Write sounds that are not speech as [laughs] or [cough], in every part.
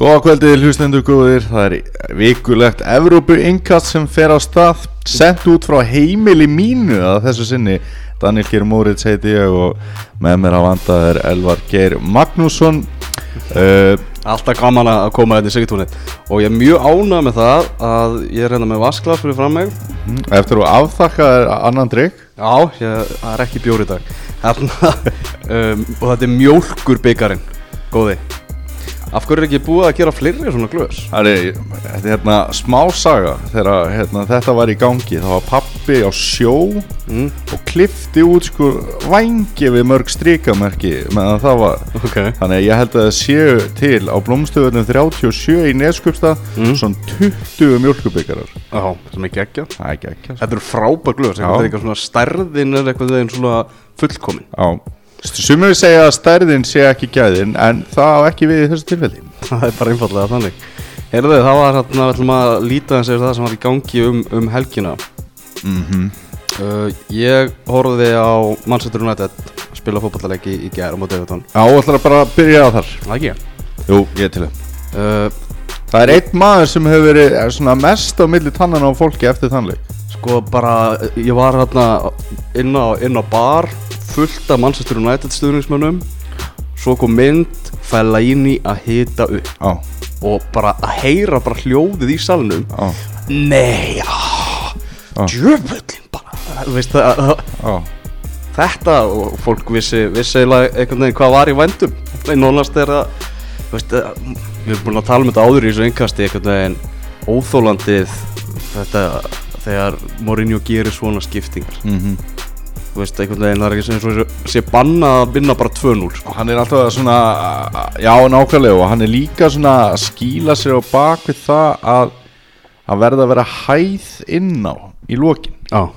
Góða kvöldið hlustendur góðir, það er vikulegt Evrópu innkast sem fer á stað sendt út frá heimili mínu að þessu sinni. Daniel Geir Móritz heiti ég og með mér að vanda er Elvar Geir Magnússon. Uh, Alltaf gaman að koma þetta í sigtúnið og ég er mjög ánað með það að ég er hérna með vasklas fyrir fram mig. Eftir að afþakka er annan drikk Já, ég, það er ekki bjór í dag. Hérna, [laughs] um, og þetta er mjólkur byggarinn Góði Af hverju er ekki búið að gera fleiri svona glöðs? Það er, þetta er hérna smá saga þegar hérna, þetta var í gangi. Þá var pappi á sjó Mm, og klifti út sko vangi við mörg strikamerki meðan það var. Ok. Þannig að ég held að það séu til á blómstöðunum 37 í Neskupstað Mm. svona 20 mjölkubikarar Já, sem er ekki ekki Þetta eru frábær glöðs, þetta er eitthvað svona stærðin er eitthvað þeim svona fullkomin. Já, sumur segja að stærðin sé ekki gæðin en það á ekki við í þessu tilfelli. Það er bara einfallega þannig. Heyrðu, það var hérna, við ætlum að líta eins og það sem var í gangi um, um helgina. Mm uh, Ég horfði á Manchester United spila fótballaleiki í á móti Evertón Já, þú ætlar að bara að byrja á þar. Það ekki? Jú, ég til það. Uh, Það er einn maður sem hefur verið mest á milli tannan á fólki eftir þannleik Sko bara, ég var hérna inn á, inn á bar fullt af Manchester United stuðningsmönnum. Svo kom mynd Fellaini að hita upp. Já, Og bara að heyra bara hljóðið í salnum. Já, Nei, djöfullin bara. Veist það já þetta og fólk vissi, eiginlega einhvern veginn hvað var í vændum. Nei, nánast er þú veist, að, við erum búin að tala um þetta áður í þessu einkasti einhvern veginn óþólandið þetta þegar Mourinho gerir svona skiptingar. Mm þú veist, einhvern veginn það er ekki eins og sé- banna að vinna bara 2-0 sko. Hann er alltaf svona, já nákvæmlega og hann er líka svona að skýla sér á bak við það að að verða að vera hæð inn á í lokin. Já,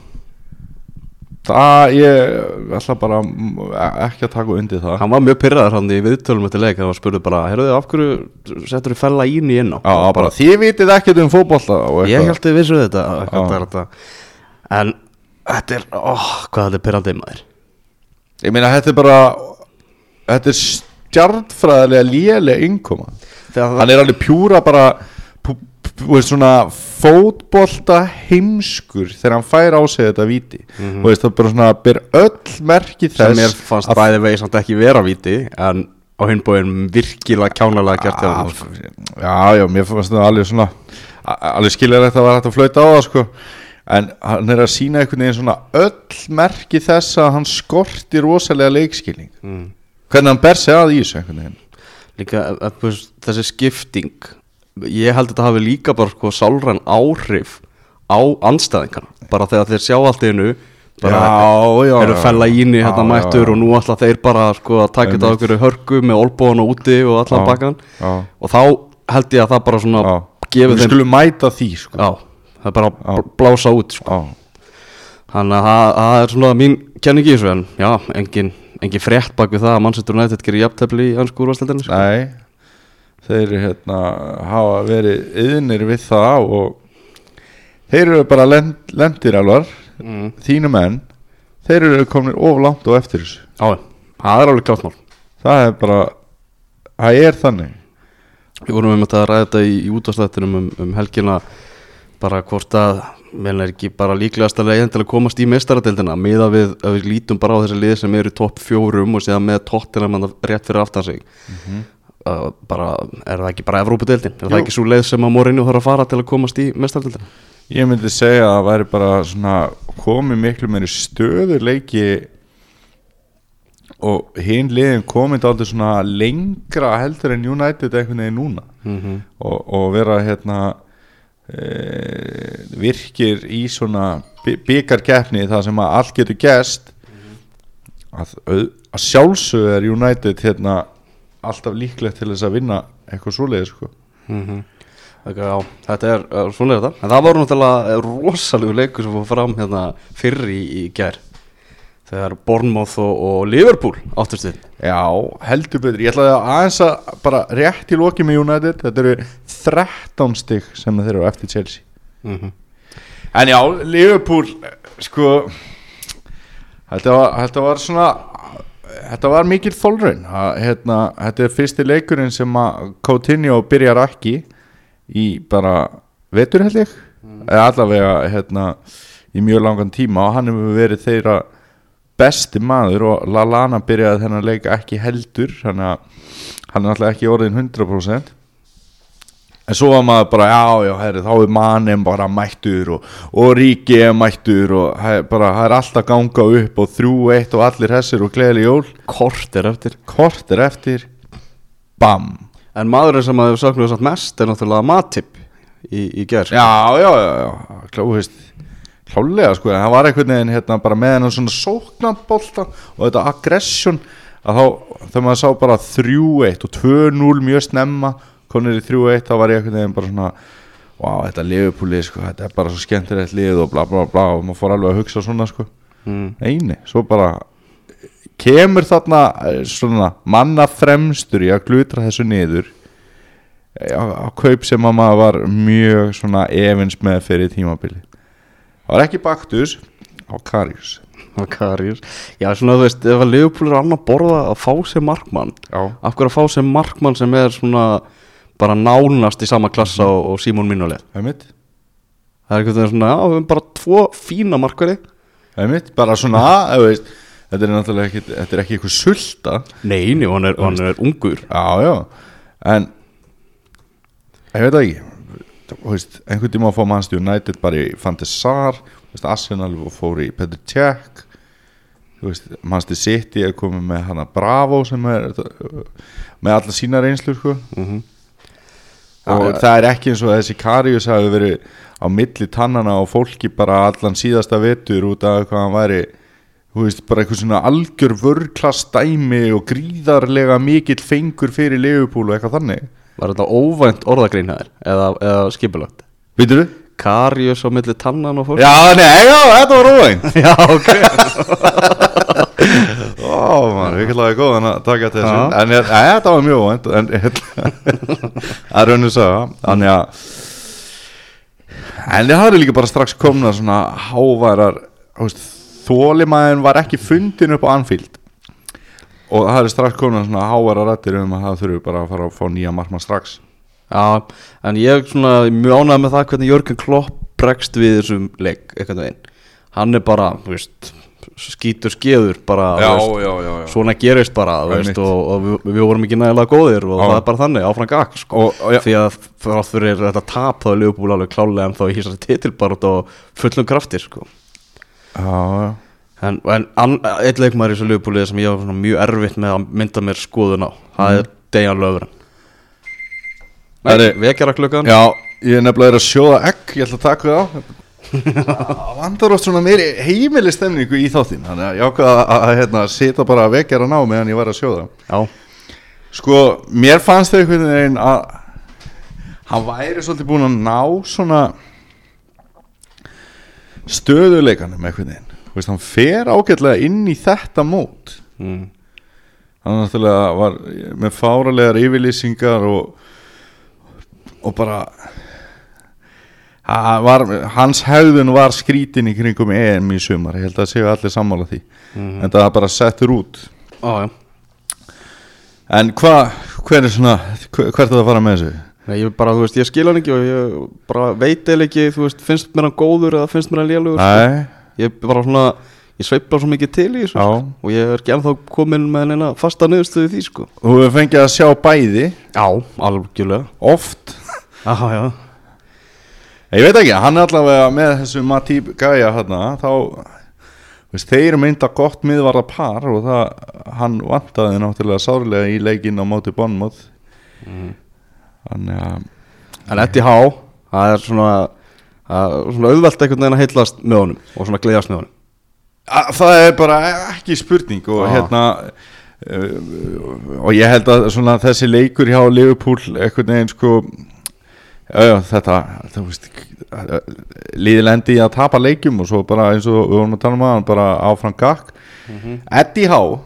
Það, ég ætla bara ekki að taka undir það. Hann var mjög pyrraður hann í viðtölum eftir leik hann var spurði bara, heyrðu af hverju settur þú fella ín í inn á? Já, bara, þið vitið ekkert um fótbolta og Ég held þið vissu þetta, þetta. En þetta er, óh, hvað þetta er pyrrandið maður? Ég meina, þetta er bara Þetta er stjartfræðilega léleg innkoma. Þegar Hann er alveg pjúra bara pú, veist, svona fótbolta heimskur þegar hann fær á sig þetta víti. Og veist, það bara svona ber öll merki þess sem mér fannst bæði vegi samt ekki vera víti en á hinbóin virkilega kjánalega gert Ah, sko. Já, já, mér fannst það alveg svona alveg skiljanlegt að var hægt að flauta á það sko en hann er að sína einhvern veginn svona öll merki þess að hann skorti rosalega leikskilning. Mm. hvernig hann ber sig að í þessu einhvern veginn? Líka þessi skipting ég held að þetta hafi líka bara sko sálræn áhrif á anstæðingarna bara þegar þeir sjá allt einu bara Já, já, eru já. fella íni hérna já, mættur og nú ætla þeir bara sko að taka þetta á einhverju hörku með olbóðan og úti og allan já. og þá held ég að það bara svona gefið Við þeim skulum mæta því sko. Já, það er bara að blása út sko. Þannig að það, er svona mín kenning í þessu en já, engin, engin frétt bak við það að Manchester United gerir jafntefli í hansku úrvastildinni sko. nei. Þeir hérna hafa verið yðnir við það og þeir eru bara lend, lendir alvar mm. þínu menn. Þeir eru komin of langt og eftir þessu. Já, það er alveg klátt mál. Það er bara það er þannig. Við vorum um að ræða þetta í, í útastættinum um, um helgina bara hvort að menn er ekki bara líklegast að leiðin til að komast í mestaradildina miða við að við lítum bara á þessi lið sem eru topp fjórum og séðan með tóttina mann rétt fyrir aftan sig uh, bara, er það ekki bara Evrópudeildin? Er Jú. það ekki svo leið sem að Mourinho þarf að fara til að komast í mestaradildina? ég myndi segja að það væri bara svona komið miklu meiri stöðuleiki og hinn liðin komið aldrei svona lengra heldur en United einhvern veginn núna Mm -hmm. og, og vera hérna e, virkir í svona byggarkeppni það sem að allt getur gest að, að sjálfsög er United hérna alltaf líklegt til þess að vinna eitthvað svoleiði sko. Mm já, þetta er, er svona þetta. En það var náttúrulega rosalegu leikur sem fór fram hérna fyrr í, í gær þegar Bournemouth og, og Liverpool áttust við Já, heldur betur, ég ætlaði að aðeins að bara rétt í loki með United. Þetta eru 13 stygg sem þeir eru eftir Chelsea. Mm -hmm. En já, Liverpool sko þetta var, þetta var svona þetta var mikil þólraun að, hérna, þetta er fyrsti leikurinn sem að Coutinho byrjar ekki í bara vetur held ég. Eða allavega hérna, í mjög langan tíma. Og hann hefur verið þeirra besti maður og Lallana byrjaði þennan leik ekki heldur. Hann er alltaf ekki orðin 100% en svo var maður bara já já herri, þá er mannin bara mættur og, og ríki er mættur og það er bara það er alltaf ganga upp og þrjú eitt og allir hessir og gleðli jól. Kort er eftir. Kort er eftir. Bam. En maðurinn sem að við saknaðum satt mest er náttúrulega Matip í, í gerð já já já, já. Klá, veist, klálega sko. En það var einhvern veginn hérna bara með hennar svona sóknabólta og þetta aggression að þá þegar maður sá bara þrjú eitt og 2-0 mjög snemma konur í 3-1 þá var ég einhvern veginn bara svona wow þetta liðupúli sko þetta er bara svo skemmtilegt lið og bla bla bla og maður fór alveg að hugsa svona sko. Mm. eini, svo bara kemur þarna eh, svona manna fremstur í að glutra þessu niður eh, á, á kaup sem að maður var mjög svona evins með fyrir tímabili það var ekki Baktus á Karius. Og Karius. Já, svona þú veist, ef að Leopold er annað borða að fá sér markmann já, Af hverju að fá sér markmann sem er svona bara nánast í sama klassa og, og Simon Minolet það er mitt Það er einhvern veginn svona, já, við erum bara tvo fína markverði það er mitt, bara svona veist, þetta er náttúrulega ekki þetta er ekki eitthvað sulta. Nei, nei, og hann er, hann er ungur. Já, já, en ég veit ekki. Þú veist, einhvern tíma fá mannstu United bara í veist, Arsenal fór í Petr Cech. Þú veist, mannstu City er komið með hana Bravo sem er með alla sína reynslu sko. mm og það er ekki eins og þessi Karius hafi verið á milli tannana og fólki bara allan síðasta vetur út af hvað hann væri þú veist, bara eitthvað svona algjör vörklass dæmi og gríðarlega mikill fengur fyrir Leopold og eitthvað þannig. Var þetta óvænt orðagrein hæðir eða, eða skipulagt? Veitur þú? Karius á milli tannan og fólk Já, nei, já, þetta var óvænt. [laughs] Já ok [laughs] Ó, mann, við klæðum góðan að taka til þessu. Já. En þetta var mjög óvænt En það er raun og saga. Þannig að En það eru líka bara strax komna svona háværar Þólimæðin var ekki fundin upp á Anfield. Og það eru strax komna svona háværar rættir um að það þurfi bara að fara að fá nýja markmann strax. Já, en ég er svona mjög ánægð með það hvernig Jörgen Klopp bregst við þessum leik eitthvað veginn. Hann er bara, þú veist, skítur skeður bara, þú veist, já, já, svona gerist bara, veist, og, og við, við vorum ekki nægilega góðir og Já. það er bara þannig, áfram gakk, sko. Já, Því að þrátt fyrir þetta tap þá er Leopold alveg klálega en þá í hýsast titilbart og fullum krafti, sko. Já, já. En, en leikmaður í þessu Leopoldið sem ég var mjög erfitt með að mynda mér skoðun á Það er Dejan Löfren Nei, Það vekjara klukkan Já, ég er nefnilega að sjóða egg Ég ætla að taka Það vandar oft svona meiri heimili stemningu í þáttinn Þannig að ég ákvað að, hérna, sita bara að vekja hann á meðan ég var að sjóða. Já, Sko, mér fannst þau einhvern veginn að Hann væri svolítið búinn að ná svona Stöðuleikanum einhvern veginn. Veist, Hann fer ágætlega inn í þetta mót. Mm. hann náttúrulega var með fáralegar yfirlýsingar og og bara var, hans hegðun var skrítin í kringum EM í sumar ég held að séu allir sammála því. Mhm. en það bara settur út. Já. En hvað, hver er hvert er það að fara með þessu? Nei, ég bara, veist, ég skil hann ekki og ég bara veit eða ekki, þú veist, finnst mér hann góður eða finnst mér hann lélugur Nei, Ég ég sveifla svo mikið til í þessu sko. og ég er ekki ennþá komin með neina fasta niðurstöðu í því, sko. Þú hefur fengið að sjá bæði. Já, algjörlega. Oft. Já, já ég veit ekki, hann er allavega með þessu Matip Gaia hérna, þá veist, þeir mynda gott miðvarða par og það, hann vantaði náttúrulega sárlega í leikinn á móti Bonmouth þannig að En Eddie Há, það er svona, er svona auðvelt einhvern veginn að heillast með honum og svona gleðast með honum. Að, það er bara ekki spurning og Já. hérna uh, og ég held að svona þessi leikur hjá Liverpool einhvern veginn sko já, þetta, þú veist liðilendi að tapa leikjum og svo bara eins og við vorum að tala um að bara áfram gakk. Eddie Há uh,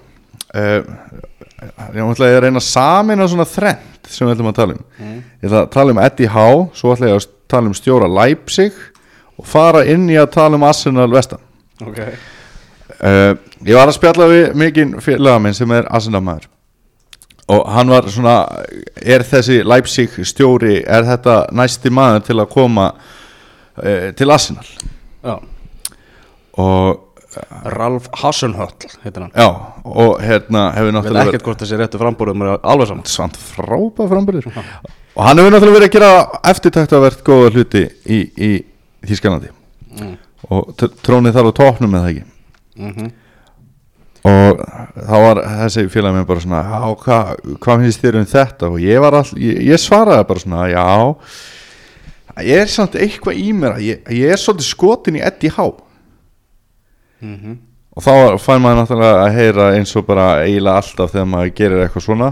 ég ætla að reyna samin að svona þrennt sem við ætlum að tala um. Ég ætla að tala um Eddie Há svo ætla ég að tala um stjóra Leipzig og fara inn í að tala um Arsenal Vestan. Ok. Uh, Ég var að spjalla við mikinn félaga minn sem er Arsenal-maður og hann var svona er þessi Leipzig stjóri er þetta næsti maður til að koma uh, til Arsenal? Já. og Ralf Hasenhöll heitir hann. Já, og hérna hefur náttúrulega ekkert hvort þessi réttu frambúrðum er alveg saman svant frábæð framburður. Og hann hefur náttúrulega verið að gera eftirtæktavert góða hluti í, í Þískanandi mm. og tr- trónið þar á topnum með það ekki? Mm og þá var þessi félag mér bara svona já, hvað hva finnst þér um þetta? Og ég var all, ég, ég svaraði bara svona já. Ég er samt eitthvað í mér að ég, ég er svolítið skotin í Eddie Há -hmm. og þá fær maður náttúrulega að heyra eins og bara eiginlega alltaf þegar maður gerir eitthvað svona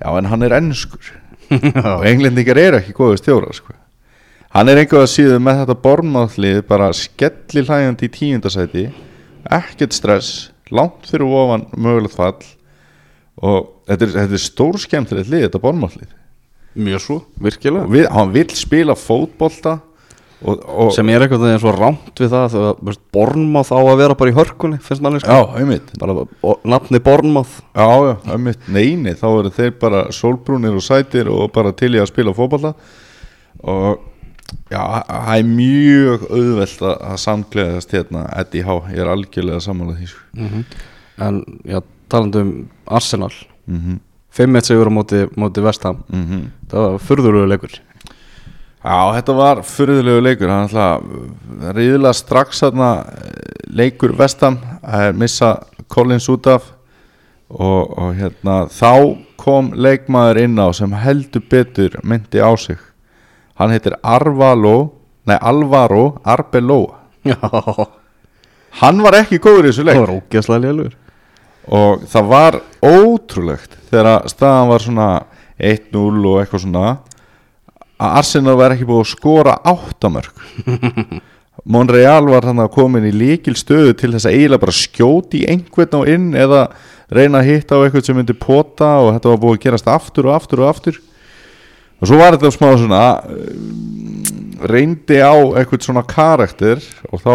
já en hann er ennskur [laughs] og englendingar eru ekki góðu stjóra sko. hann er einhverja síðu með þetta bormáðlið bara skelli hlægjandi í tíundasæti ekkert stress langt fyrir ofan mögulegt fall. Og þetta er, þetta er stór skemmtilegt lið þetta bormáðlið Mjög svo, virkilega. Við, hann vill spila fótbolta og, og sem er eitthvað eins og rámt við það Bornmáð á að vera bara í hörkunni finnst manni sko. Og, nafni einmitt, neini, þá eru þeir bara sólbrúnir og sætir og bara til í að spila fótballa og já, það er mjög auðvelt að, samgleðast hérna. Eddie Há, ég er algjörlega sammálað því mm en já, talandi um Arsenal. Mm 5-1 sigur á móti, móti Vestham -hmm. það var furðulegu leikur. Já, þetta var furðulegu leikur. Hann ætla ríðilega strax þarna eh, leikur Vestam að missa Collins út af. Og, og hérna þá kom leikmaður inn á sem heldur betur myndi á sig hann heitir Arvalo nei Alvaro Arbeloa já, hann var ekki góður í þessu það leik var ógeðslega lélugur og það var ótrúlegt þegar staðan var svona 1-0 og eitthvað svona að Arsenal var ekki búið að skora áttamörk [laughs] Monreal var hann að komin í líkil stöðu til þess að eiginlega bara skjóti einhvern á inn eða reyna að hitta á eitthvað sem myndi pota og þetta var búið að gerast aftur og aftur og aftur og svo var þetta smá svona um, reyndi á eitthvað svona karakter og þá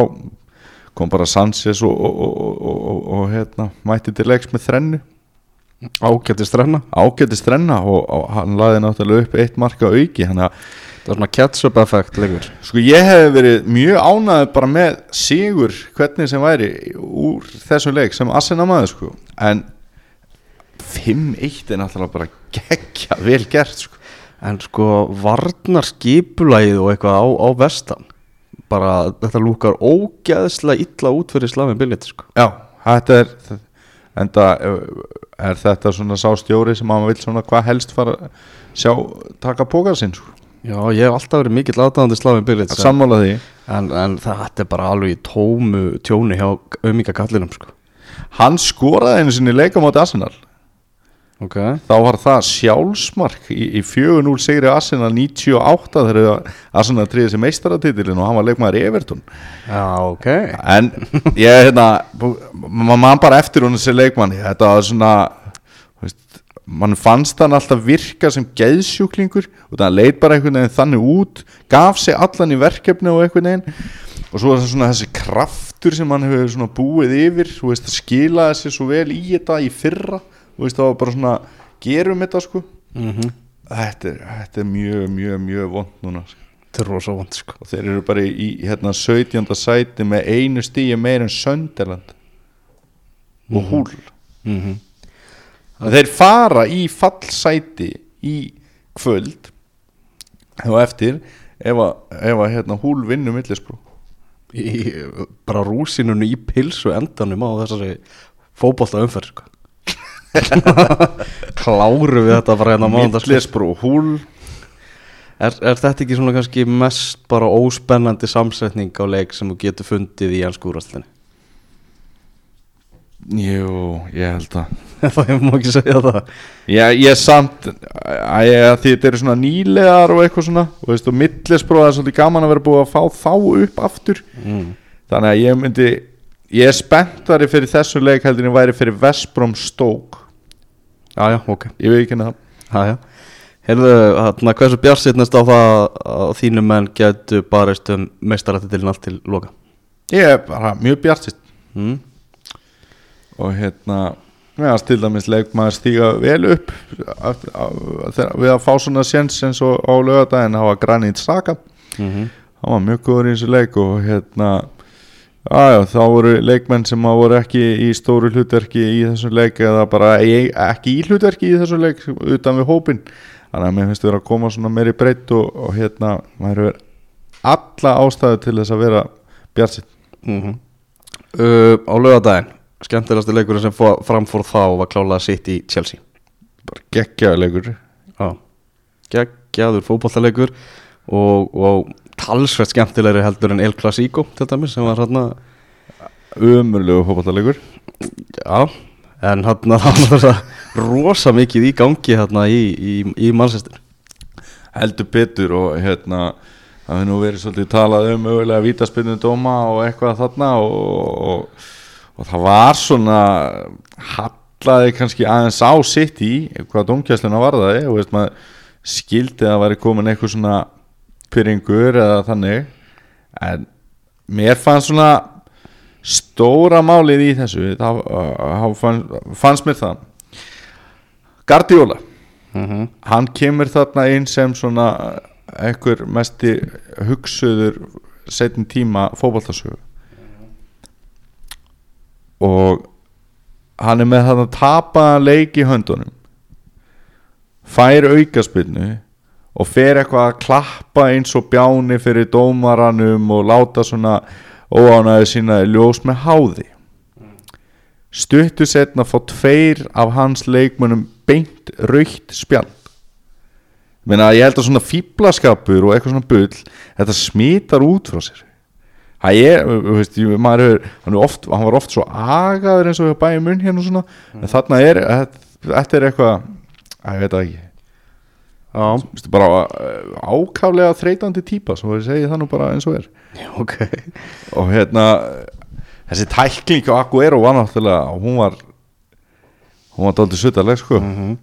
kom bara Sanchez og, og, og, og, og, og hérna, mætti til leiks með þrennu. Ágætti strenna ágæti strenna og, hann laði náttúrulega upp eitt marka auki það var svona catch-up effekt leikur. Sko ég hef verið mjög ánæður bara með sigur hvernig sem væri úr þessum leik sem Asena maður sko. En 5-1 er náttúrulega bara geggja vel gert sko en sko varnar skipulægið og eitthvað á, á vestan bara þetta lúkar ógeðslega illa út fyrir slavin billit sko. Já, þetta er enda er þetta svona sá stjóri sem maður vil svona hvað helst fara að sjá taka pókar sinn sko. já ég hef alltaf verið mikill aðdáðandi slavin billit sammála því. en, en þetta er bara alveg í tómu tjóni hjá auðmíka kallinum sko. Hann skoraði einu sinni leika móti Arsenal ok. Þá var það sjálfsmark í, í 4-0 segri Arsenal 98 þegar Arsenal triði sem meistaratitilin og hann var leikmaður í Everton. Já ok. En ég hérna maður man bara eftir hún þessi leikmanni þetta var svona veist, mann fannst hann alltaf virka sem geðsjúklingur og það leit bara einhvern veginn þannig út gaf sig allan í verkefni og einhvern veginn. Og svo var það svona þessi kraftur sem hann hefur búið yfir veist, skilaði sér svo vel í þetta í fyrra veist, var bara svona gerum þetta sko mm þetta er, þetta er mjög, mjög, mjög vond núna sko. þetta er rosa vond sko og þeir eru bara í, hérna 17. sæti með einu stíi meir en Sönderland og húl mm -hmm. Þeir fara í fallsæti í kvöld og eftir ef að, ef að hérna, húl vinnum millisbrú í, bara rúsinunu í pilsu endanum á þessari fótbolta umferð sko. [laughs] kláru við þetta bara hérna og húl. Er, er þetta ekki svona kannski mest bara óspennandi samsetning á leik sem þú getur fundið í ennskúrastinni jú, ég held að það [laughs] ég má ekki segja það. Ég, ég samt að ég, að því þetta eru svona nýlegar og eitthvað svona og, veist, og millisbrú það er svolítið gaman að vera búið að fá þá upp aftur. Mm. þannig að ég myndi ég er spenntari fyrir þessu leik heldur en ég væri fyrir Vestbrom Stók já já ok ég veit ekki henni það já já Heyrðu, hérna, hversu bjarsittnast á það að þínu menn getur barist um meistarætti til allt til loka? ég er bara mjög bjartist Mm. og hérna meðan til dæmis leikmaður stíga vel upp að, að, að, við að fá svona séns eins og á lögadaginn hafa Granit Saka mm -hmm. hann var mjög góður í þessu leik og hérna aðjá, þá voru leikmenn sem voru ekki í stóru hlutverki í þessu leik eða bara í, ekki í hlutverki í þessu leik utan við hópin þannig að mér finnst vera að koma svona meiri breytt og, og hérna maður hefur alla ástæðu til þess að vera bjartsitt uh, Á lögadaginn Skemmtilegasti leikurinn sem fór, framfór þá var klálega sitt í Chelsea. Bara geggjaður leikur. Já, geggjaður fótballtaleikur og, og talsvert skemmtilegri heldur en El Clasico til dæmis sem var hérna umurlegu fótballleikur Já, en hérna [laughs] það var rosa mikið í gangi hérna í, í, í mannsestir heldur betur og hérna það hefur nú verið svolítið talað um mögulega vítaspinnum dóma og eitthvað þarna og, og, og það var svona hallaði kannski aðeins á sitt í hvað dómkjæsluna varðaði og veist maður skildi að það væri komin eitthvað svona pyrringur eða þannig en mér fannst svona stóra málið í þessu þá þá fann, fannst mér það Guardiola mm -hmm. hann kemur þarna inn sem svona einhver mesti hugsuður setjum tíma fótballtasögu og hann er með þarna tapaðan leik í höndunum fær aukaspilnu og fer eitthvað að klappa eins og bjáni fyrir dómaranum og láta svona óánæðu sína ljós með háði. Stuttu setna fá tveir af hans leikmönnum beint raukt spjald. Meina, ég held að svona fýblaskapur og eitthvað svona bull þetta smitar út frá sér. Það er, þú veist, maður hefur hann, oft, hann var oft svo agaður eins og bæjum munn hérna og svona en þarna er, þetta er eitthvað að ég veit ekki Vistu, bara uh, ákaflega þreytandi típa svo ég segi það nú bara eins og er. Ok. Og hérna þessi tækling á Aguero var náttúrulega hún var hún var dálítið suttaleg sko. Mm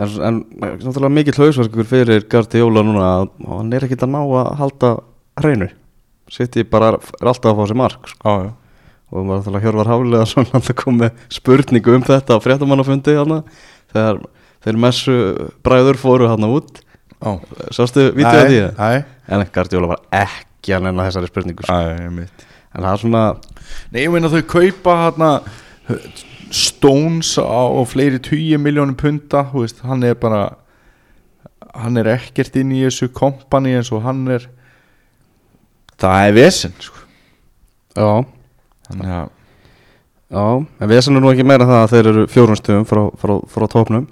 En, en náttúrulega mikill hausverkur fyrir Guardiola núna að hann er ekkit að ná að halda hreinu. Sitt bara er alltaf að fá sér mark sko. já, já. og maður að hjörvar svona alltaf kom með spurningu um þetta á fréttamannafundi þegar þeir messu bræður fóru hana út. Já. sástu vítið að því? æ, en Guardiola var ekki að nenna þessari spurningu sko. en það er svona Nei, ég meina þau kaupa Stones á og fleiri 20 miljónum punta veist, hann er bara hann er ekkert inn í þessu kompani eins og hann er. Það er vesen sko. já, þannig að já, en við erum nú ekki meira það að þeir eru fjórun stöðum frá, frá, frá tópnum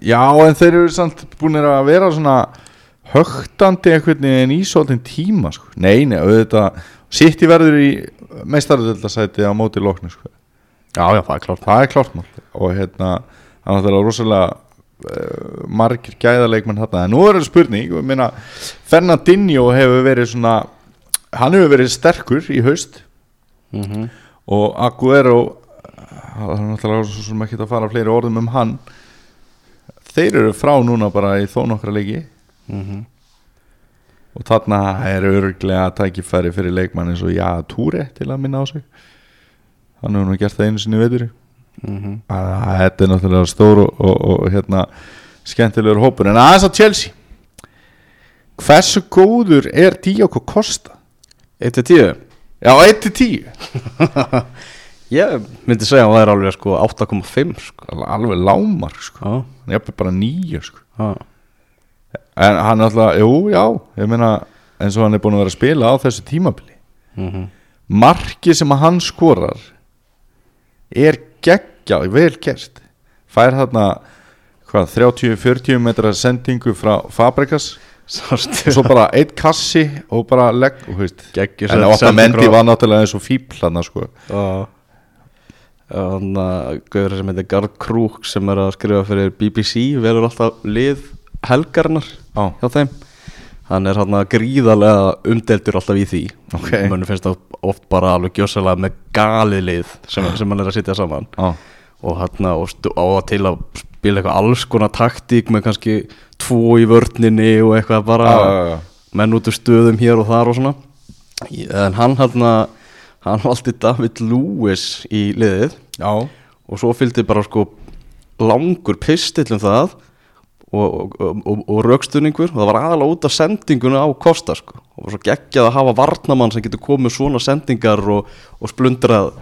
já, en þeir eru samt búin að vera svona högtandi einhvern veginn í svolítinn tíma sko. nei, nei, auðvitað sitt í verður í meistaröldasæti á móti loknu sko. já, já, það er klárt það er klárt mál og hérna, það er náttúrulega rosalega uh, margir gæðarleikmenn þarna, en nú er það spurning ég meina, Fernandinho hefur verið svona hann hefur verið sterkur í haust mm -hmm. og Aguero það er náttúrulega sem ekki að fara fleiri orðum um hann þeir eru frá núna bara í þó nokkra leiki. Mhm. og þarna er örglega tækifæri fyrir leikmann eins og já, Túri til að minna á sig. Hann hefur nú gert það einu sinni í veituri Mhm. að þetta er náttúrulega stór og, og, og hérna skemmtilegur hópur. En aðeins á Chelsea. Hversu góður er Díoko Costa? 1-10 Já, 1-10 [laughs] Ég myndi segja að það er alveg sko 8,5 sko. alveg lámar sko. Hann er bara 9 sko. já, en hann er alltaf, jú, já ég meina, eins og hann er búin að vera að spila á þessu tímabili. Mhm. Marki sem að hann skorar er geggjað vel gert. Fær þarna hvað, 30-40 metra sendingu frá Fabrikas Sástu. Og svo bara eitt kassi og bara legg Geggjur en Otta Mendi var náttúrulega eins og fíbl hann sko. Já Þannig að Gauður sem heitir Gard Krúk sem er að skrifa fyrir BBC verður alltaf lið helgarinnar Já. hjá þeim Hann er hann gríðarlega umdeltur alltaf í því Ok. Mönnu finnst það oft bara alveg gjössalega með galið lið sem, sem hann er að sitja saman Já. og hann og stu, á það til að spila eitthvað alls konar taktík með kannski tvo í vörninni og eitthvað bara já. menn út úr stöðum hér og þar og svona en hann hann hann valdi David Lewis í liðið. Já, og svo fylgdi bara sko langur pistill um það og, og, og, og raukstunningur og það var aðalega út af sendinguna á Kosta sko. Og var svo geggjað að hafa varnamann sem getur komið svona sendingar og, og splundrað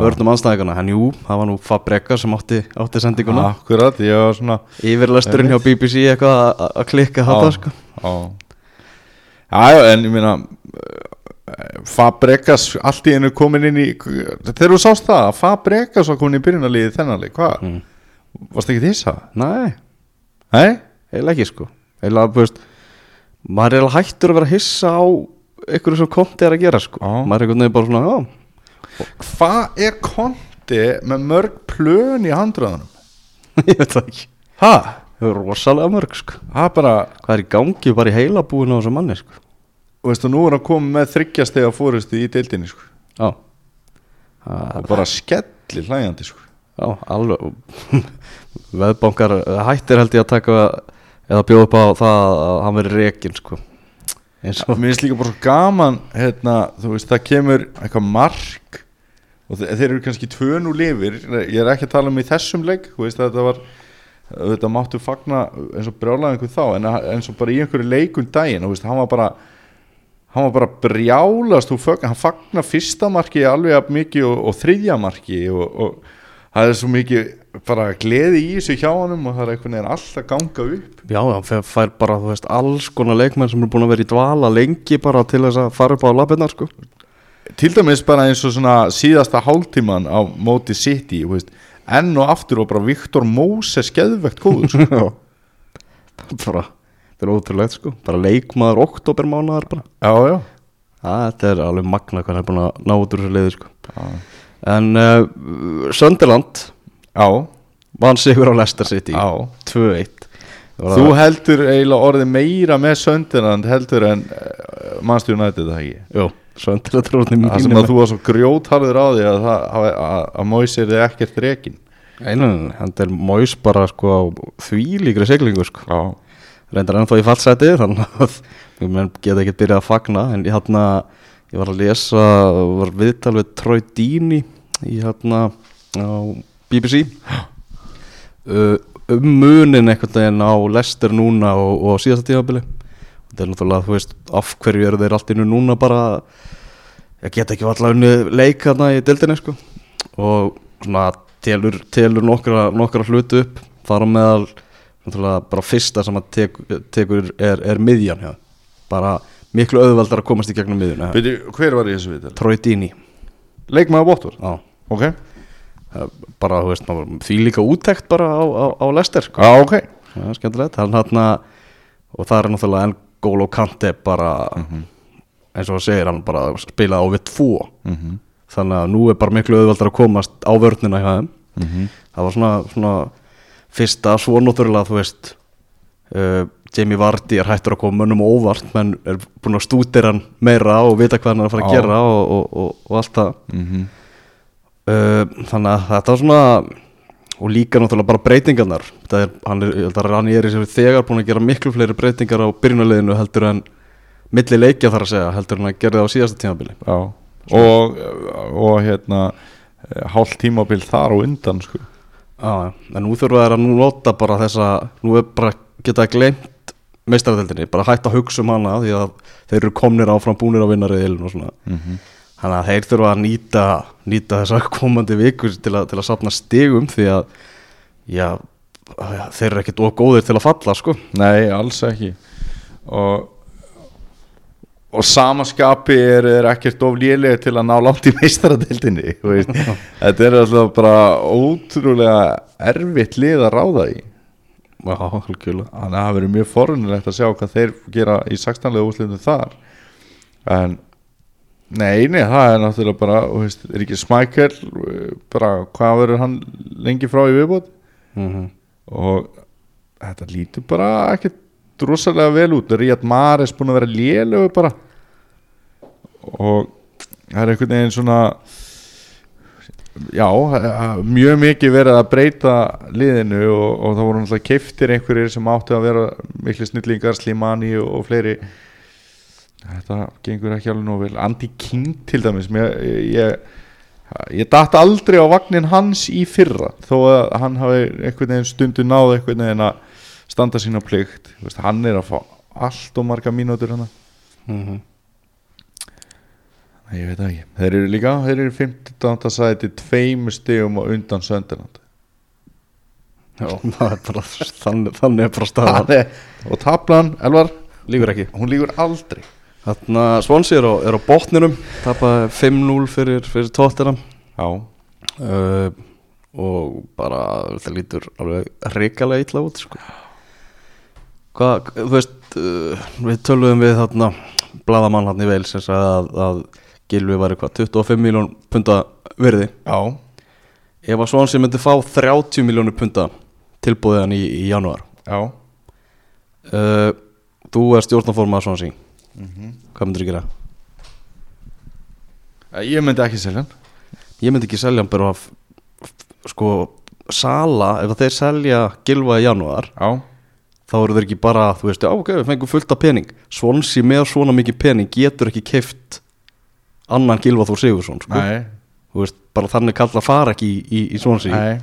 vörnum anstæðingana en jú, það var nú Fabregas sem átti, átti sendinguna. Akkurat, ég var svona yfirlesturinn hjá BBC eitthvað að- klikka þetta sko. Já, já, en ég meina Fabregas allt í einu komin inn í þegar þú sást það að Fabregas var komin í byrjunarliði þennan leik, hvað? Mm. Varst ekki þess að? Nei, Nei? eiginlega ekki sko eiginlega, þú veist maður er eiginlega hættur að vera að hissa á ykkur sem konti er að gera sko Já. maður er einhvern veginn bara svona, já, Hvað er konti með mörg plön í handröðunum? [laughs] ég veit það ekki Ha? það er rosalega mörg sko Það er bara, hvað er í gangi bara í heila búinu á þessu manni sko og veistu, nú er hann komið með þryggjastega fórustu í deildinni, sko. Já, og bara skelli hlæjandi, sko. Já alveg. [laughs] Veðbankar hættir held ég að taka eða bjóða upp á það að hann veri rekin sko. Eins og Mér finnst líka bara svo gaman hérna, þú veist, það kemur eitthvað mark og þe þeir eru kannski tvön úr lifir, ég er ekki að tala um í þessum leik, þú veist, þetta var þetta máttu fagna eins og brjálaði einhver þá, en eins og bara í einhverju leikun daginn, þú veist, hann var bara hann var bara brjálast þú fögn, hann fagna fyrsta marki alveg að mikið og, og þriðja marki og, og það er svo mikið bara gleði í þessu hjá honum og það er einhvern veginn alltaf ganga upp. Já, hann fer- fær bara, þú veist, alls konar leikmenn sem eru búin að vera í dvala lengi bara til þess að fara upp á lappirnar sko. Til dæmis bara eins og svona síðasta hálftíman á móti City veist, enn og aftur og bara Viktor Moses geðvegt góður sko. [laughs] bara, þetta er ótrúlegt sko. Bara leikmaður oktobermánaðar bara. Já, já, Það, þetta er alveg magna hvað hann er búin að ná út úr þessu leiði sko. já. En uh, Sönderland vann sigur á Leicester City. Já. 2-1 Það þú heldur eiginlega orðið meira með Söndirland heldur en uh, mannstu United það ekki? Sönderland er orðin það sem að þú var svo grjótharður á því að, að, að, að Moise er ekkert rekin Einu, hann er móis bara sko á þvílíkri siglingu sko. Já, Reyndar ennþá í fallseti þannig að menn geta ekkert byrjað að fagna en ég, hérna, ég var að lesa var viðtal við Troy Deeney í hérna á BBC um munin einhvern veginn á Lester núna og, og síðasta tímabili. Þetta er náttúrulega, þú veist, af hverju eru þeir allt innu núna bara ég get ekki alltaf unni leik hérna í dildinni sko. Og svona telur, telur nokkra, nokkra hlutu upp þar á meðal bara fyrsta sem að tek, tekur er, er miðjan hjá bara miklu auðveldar að komast í gegnum miðjuna Byrju, hver var í þessu viðtal? Troy Deeney leikmaður Bóttur, já, ok. Eh, bara þú veist, því líka úttekt bara á, á, á Lester sko. já, ok. Það er skemmtilegt. Hann, og það er náttúrulega en Gól og Kante bara eins og það segir hann bara spilaði á við tvo. Mm -hmm. þannig að nú er bara miklu auðveldar að komast á vörnina hjá þeim. Það var svona, svona fyrsta svo náttúrulega þú veist uh, Jamie Vardy er hættur að koma mönnum á óvart menn er búin að stútir hann meira og vita hvað hann er að fara að Já. gera og, og, og, og allt það. Mm uh, þannig að þetta var svona og líka náttúrulega bara breytingarnar. Það er, hann er, ég held að Rani er í sér þegar búin að gera miklu fleiri breytingar á byrjunarliðinu heldur en milli leikja þar að segja heldur en að gera það á síðasta tímabili. Og, og hérna hálft tímabil þar og undan sko. En nú þurfa þær að nú nota bara þessa, nú er bara geta glemt meistaradeldinni, bara hætt að hugsa um hana því að þeir eru komnir áfram búnir á vinnariðilin og svona. Þannig að þeir þurfa að nýta, nýta þessa [laughs] komandi vikur til að, til að sapna stigum því að já, þeir eru ekkit of góðir til að falla sko. Nei, alls ekki. Og og samaskapi er, er ekkert of lélega til að ná langt í meistaradeildinni [laughs] þetta er alltaf bara ótrúlega erfitt lið að ráða í. Já, þannig að það verður mjög forunilegt að sjá hvað þeir gera í 16. úrslitum þar. En nei, nei, það er náttúrulega bara veist, er ekki smækjel bara hvað verður hann lengi frá í viðbót? Mm og þetta lítur bara ekkert rosalega vel út. Ríad Mares búin að vera lélögu bara og það er einhvern veginn svona já, mjög mikið verið að breyta liðinu og, og það voru náttúrulega keiftir einhverjir sem áttu að vera miklu snillingar, Slimani og, og fleiri. Þetta gengur ekki alveg nóg vel. Andy King til dæmis mér, ég, ég datt aldrei á vagnin hans í fyrra þó að hann hafi einhvern veginn stundu náð einhvern veginn að standa sína plikt. Hann er að fá allt og marga mínútur hann mm ég veit ekki, þeir eru líka þeir eru 15. sæti tveimur stigum og undan Sönderland Já, [laughs] það er bara, þannig, þannig er bara staðan. Og tablan, Elvar, Líkur ekki. Hún líkur aldrei. Þarna Swansea er á, er á botninum Tapaði 5-0 fyrir, fyrir Tottenham. Já, uh, Og bara það lítur alveg reikalega illa út sko. Hvað, þú veist uh, Við töluðum við þarna Bladamann hann í veil sem sagði að, að Gilvi var eitthvað 25 miljón punta virði? Já, Ef að Swansea myndi fá 30 miljónur punta tilbúðið hann í, í janúar. Já. Uh, Þú er stjórnaformað Swansea. Hvað myndir þú gera? ég myndi ekki selja hann. Ég myndi ekki selja hann bara af sko Sala, ef að þeir selja Gilva í janúar já, þá eru þeir ekki bara, þú veist, ok, við fengum fullt af pening. Swansea með svona mikið pening getur ekki keift annan Gilva Þór Sigursson sko. veist, bara þannig kalla fara ekki í, í, í Swansea nei.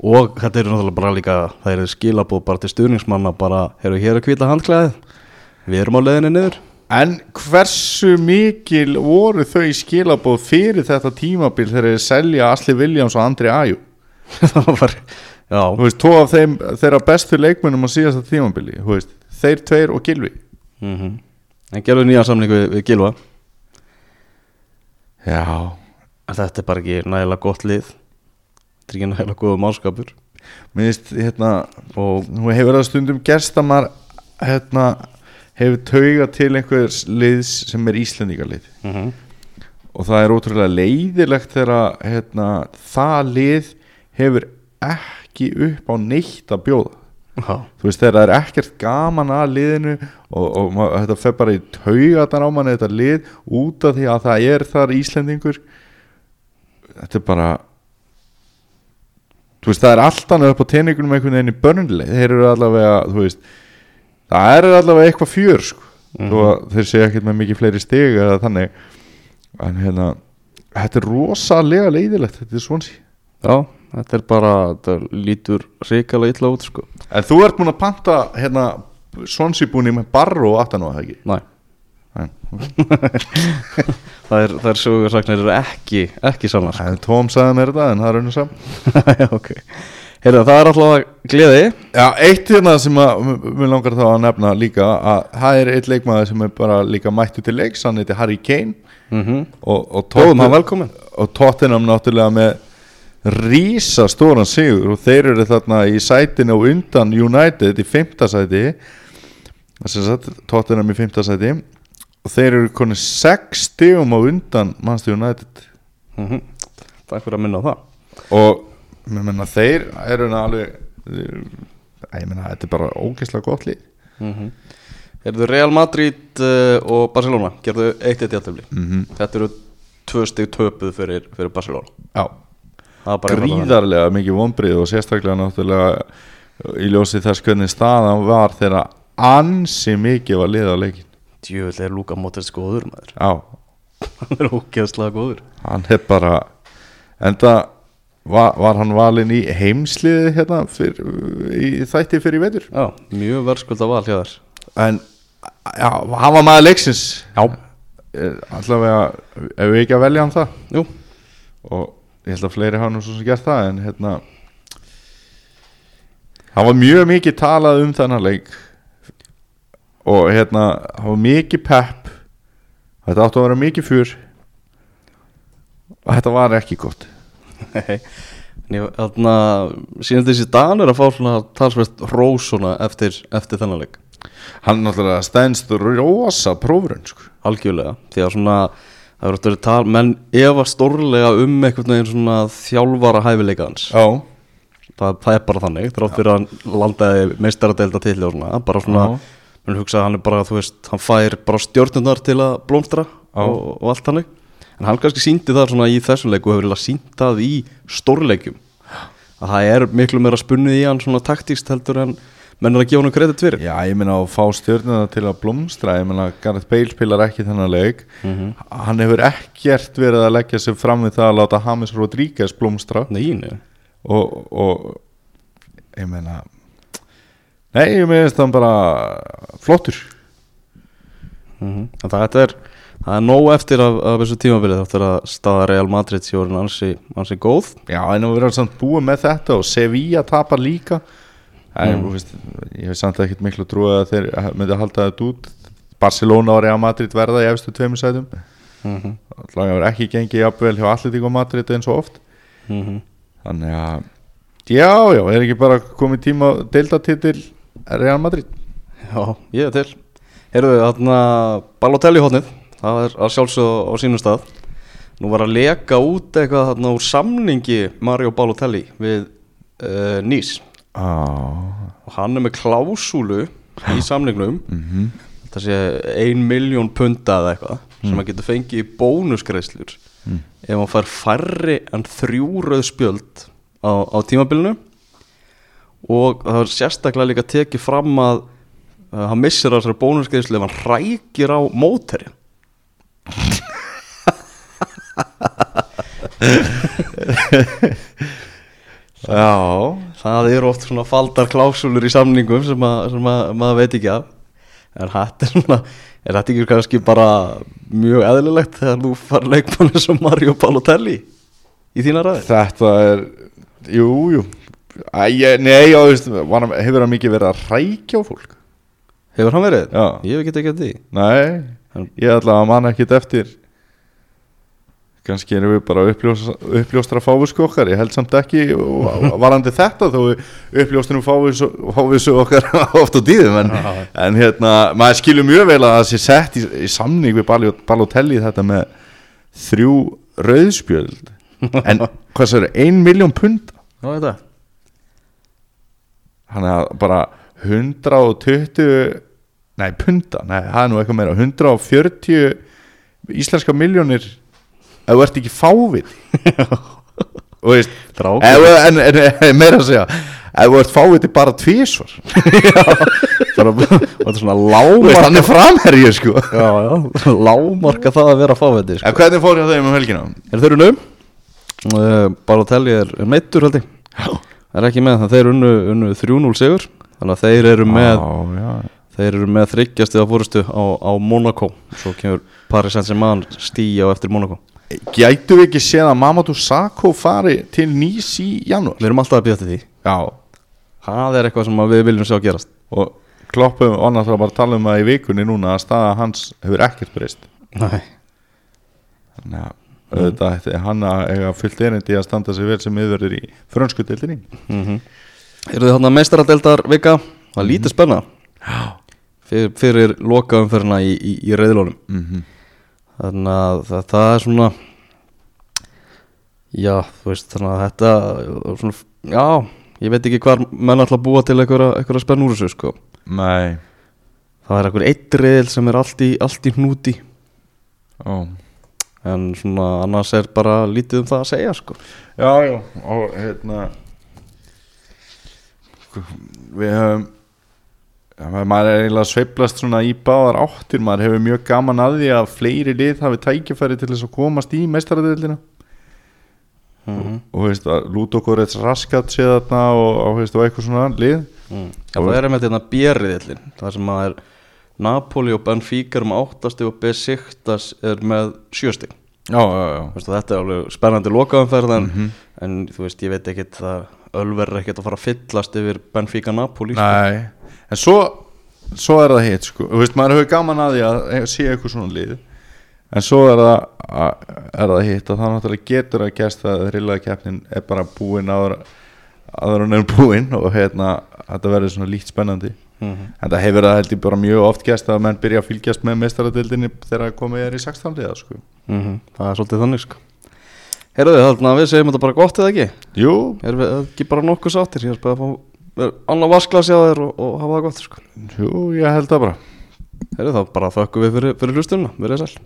Og þetta eru náttúrulega bara líka það eru skilabóð bara til stuðningsmanna bara, hefur hér að hvita handklæðið. Við erum á leiðinni niður. En hversu mikil voru þau skilabóð fyrir þetta tímabil þegar þeir selja Asli Williams og Andri Ajú? [laughs] það var, já, Þú veist, tó af þeim þeirra bestu leikmennum á síðasta tímabili, þú veist, þeir tveir og Gilvi. mm en gerðu nýja samling við, við Gilva Já. þetta er bara ekki nægilega gott lið þetta er ekki nægilega góða málskapur Mér finnst, hérna, og nú hefur það stundum gerst að maður, hérna, hefur tauga til einhvers liðs sem er Íslendingalið. mm -hmm. Og það er ótrúlega leiðilegt þegar, hérna, það lið hefur ekki upp á neitt að bjóða. Þú veist þegar það er ekkert gaman að liðinu og, og þetta fer bara í taugatan á manni þetta lið út af því að það er þar Íslendingur. Þetta er bara þú veist það er alltaf upp á teiningunum einhvern veginn í börnleik þeir eru allavega veist það er allavega eitthvað fjör sko. Þó að þeir séu ekkert með mikið fleiri stig eða þannig. En hérna þetta er rosalega leiðilegt þetta er svonsi já, þetta er bara þetta lítur ríkala illa út sko. En þú ert búin að panta hérna svonsi búin með barro aftan á það ekki? Næ, [laughs] það er, það er sögursagnir eru ekki, ekki sannar sko. Tóm sagði mér þetta en það er og saman [laughs] já, ok. Heyrðu, það er alltaf gleði. Já, eitt hérna sem að mér langar þá að nefna líka að það er eitt leikmaður sem er bara líka mættu til leiks hann heiti Harry Kane. Mm -hmm. og, og, Bóðum hann velkomin og Tottenham náttúrulega með rísa stóran sigur og þeir eru þarna í sætinu og undan United í fymta sæti þess að Tottenham í fymta sæti. Og þeir eru konið sex stigum á undan Manchester United. Mm -hmm. Takk fyrir að minna á það. Og menna þeir eru alveg ég menna þetta er bara ógeðslega gott lið. Mm -hmm. Heyrðu, Real Madrid uh, og Barcelona. Gerðu eitt eitt játtöfli mm -hmm. Þetta eru tvö stig töpuð fyrir, fyrir Barcelona. Já, gríðarlega mikið vonbrið og sérstaklega náttúrulega í ljósi þess hvernig staðan var þegar ansi mikið var lið á leikin Djöfull er Luka Modric góður maður. Hann er ógeðslega góður. Hann er bara enda var, var hann valinn í heimsliði hérna fyr, í þætti fyrir vetur? Já, mjög verðskulda val hjá þér. En já, hann var maður leiksins. Já. Allavega, ef við ekki að velja hann það. Jú, og ég held að fleiri hafa nú svo sem gert það en hérna það var mjög mikið talað um þennan leik. Og hérna það var mikið pepp. Þetta átti að vera mikið fjör. Og þetta var ekki gott. Nei, ég, þarna, síðan þessi Dan er að fá svona talsvert rós svona eftir, eftir þennan leik. Hann náttúrulega stendst rosa prófurinn sko. algjörlega, því að svona það verður að vera tal, menn efa stórlega um einhvern veginn svona þjálfara hæfileika hans, já, það, það er bara þannig þrátt fyrir að hann landaði meistaradelda til og svona, bara svona Já. menn hugsa að hann er bara, þú veist, hann fær bara stjórnundar til að blómstra og, og allt þannig, en hann kannski síndi það svona í þessum leiku og hefur eiginlega sínt það í stórleikjum. Að það er miklu meira spunnið í hann svona taktíst heldur en menn er að gefa hann kredit fyrir. Já, ég meina að fá stjórnuna til að blómstra. Ég meina að Gareth Bale spilar ekki þennan leik. Mhm. Hann hefur ekkert verið að leggja sig fram við það að láta James Rodríguez blómstra. Nei, og, og ég meina Nei, ég meina það bara flottur. Mm það, er, það er nóg eftir af, af þessu tímabilið Þáttur að staða Real Madrid orðin ansi, ansi góð. Já, en að vera samt búið með þetta og Sevilla tapar líka Mm. mm. veist, ég hef samt ekkert miklu trú að þeir myndi að halda þetta út Barcelona og Real Madrid verða í efstu tveimur sætum mm -hmm. Alltaf hefur ekki gengið jafnvel hjá Atletico Madrid eins og oft Mhm. Þannig að Já, já, er ekki bara komið tíma deildatitil Real Madrid Já, ég er til Heyrðu, þarna Balotelli hótnið Það er að sjálfsögðu á sínum stað Nú var að leka út eitthvað þarna úr samningi Mario Balotelli við uh, Nýs ah, og hann er með klásúlu í samningnum. Mm þetta sé ein miljón punta eða eitthvað sem hann getur fengið í bónusgreislur Mm. ef hann fær færri en þrjú rauð spjöld á, á tímabilinu. Og það er sérstaklega líka tekið fram að uh, hann missir á þessari bónusgreislu ef hann rækir á móteri [laughs] [laughs] Já það eru oft svona faldar klásúlur í samningum sem, að, sem að, maður veit ekki af. En þetta er svona er þetta ekki kannski bara mjög eðlilegt þegar þú far leikmann eins og Mario Balotelli í þína ræði Þetta er, jú, jú. Æ, Nei, já, þú veist, hefur hann mikið verið að rækja á fólk? Hefur hann verið? Já. Ég hef ekki tekið því. Nei, ég ætla að manna ekkit eftir kannski erum við bara uppljóstra, fávisku okkar, ég held samt ekki [laughs] varandi þetta þó við uppljóstrum fávisku okkar [laughs] oft á tíðum en, en hérna, maður skilur mjög vel að það sé sett í, í samning við Balo- Balotelli þetta með þrjú rauðspjöld. En [laughs] hvað svo er, ein miljón pund? Já, þetta hann er bara 120 nei, punda, nei, það er nú eitthvað meira 140 íslenska miljónir ef þú ert ekki fávit. [laughs] Og veist en, en, en meira að segja ef þú ert fáviti bara tvísvar bara, [laughs] Og þetta er svona lámarka hann er framherju sko. Já, já, lámarka það að vera fáveiti sko. en hvernig fór ég á þeim um helgina? Er þeir unnu? Uh, Balotelli er, er meittur held ég. Er ekki með það, þeir unnu, unnu 3-0 sigur. Þannig að þeir eru með já, já. Þeir eru með þryggjastið á fórustu á, á Monaco. Svo kemur Paris Saint-Germain stíja á eftir Monaco gætu við ekki séð að Mamadou Sakho fari til nýs í janúar? Við erum alltaf að býja til því. Já. Það er eitthvað sem að við viljum sjá gerast. Og kloppum og annars var bara að tala um það í vikunni núna að staða hans hefur ekkert breyst. Nei. Þannig að auðvitað ætti hann að eiga fullt erindi að standa sig vel sem yfirverður í frönsku deildinni. Mm -hmm. Eru þið hann að meistaradeldar vika? Það er lítið spenna Fyrir, fyrir lokaumferðina í, í, í reyðlónum mm -hmm. Þannig að það, það er svona Já, þú veist Þannig að þetta svona, Já, ég veit ekki hvar menn að búa til einhverja spenn úr þessu sko. Nei Það er einhver eitt reyðl sem er allt í, allt í hnúti Ó. En svona annars er bara lítið um það að segja sko. Já, já og hérna við höfum maður er eiginlega sveiflast svona í báðar áttir maður hefur mjög gaman að því að fleiri lið hafi tækifæri til þess að komast í meistaradeildina mm -hmm. og veist að Ludogorets raskat sé þarna og, og, veist, og eitthvað svona lið mm. Já, það er með þetta björriðillin Það sem að er Napoli og Benfica er með áttastig og Besiktas er með sjöstig Já, já, já Vistu, Þetta er alveg spennandi lokaumferð en, Mhm. en þú veist, ég veit ekkit það Ölver er ekkert að fara að fyllast yfir Benfica Napoli sko. Nei, en svo svo er það hitt sko, veist, maður hefur gaman að því að sé eitthvað svona lið. En svo er það, að, er það hitt að það náttúrulega getur að gæst að rillaða keppnin er bara búin áður áður en er búin og hérna þetta verður svona líkt spennandi. Mm -hmm. en það hefur það held ég bara mjög oft gæst að menn byrja að fylgjast með mestaradildinni þegar komið er í 16 liða sko. Það er svolítið þannig sko. Heyrðu þið, við segjum þetta bara gott eða ekki? Jú, Erum við ekki bara nokkuð sáttir? Ég er bara að fá annað vasklasi á þér og, og hafa það gott sko. jú, ég held það bara. Heyrðu þá bara þökkum við fyrir, fyrir hlustunna Verið sæl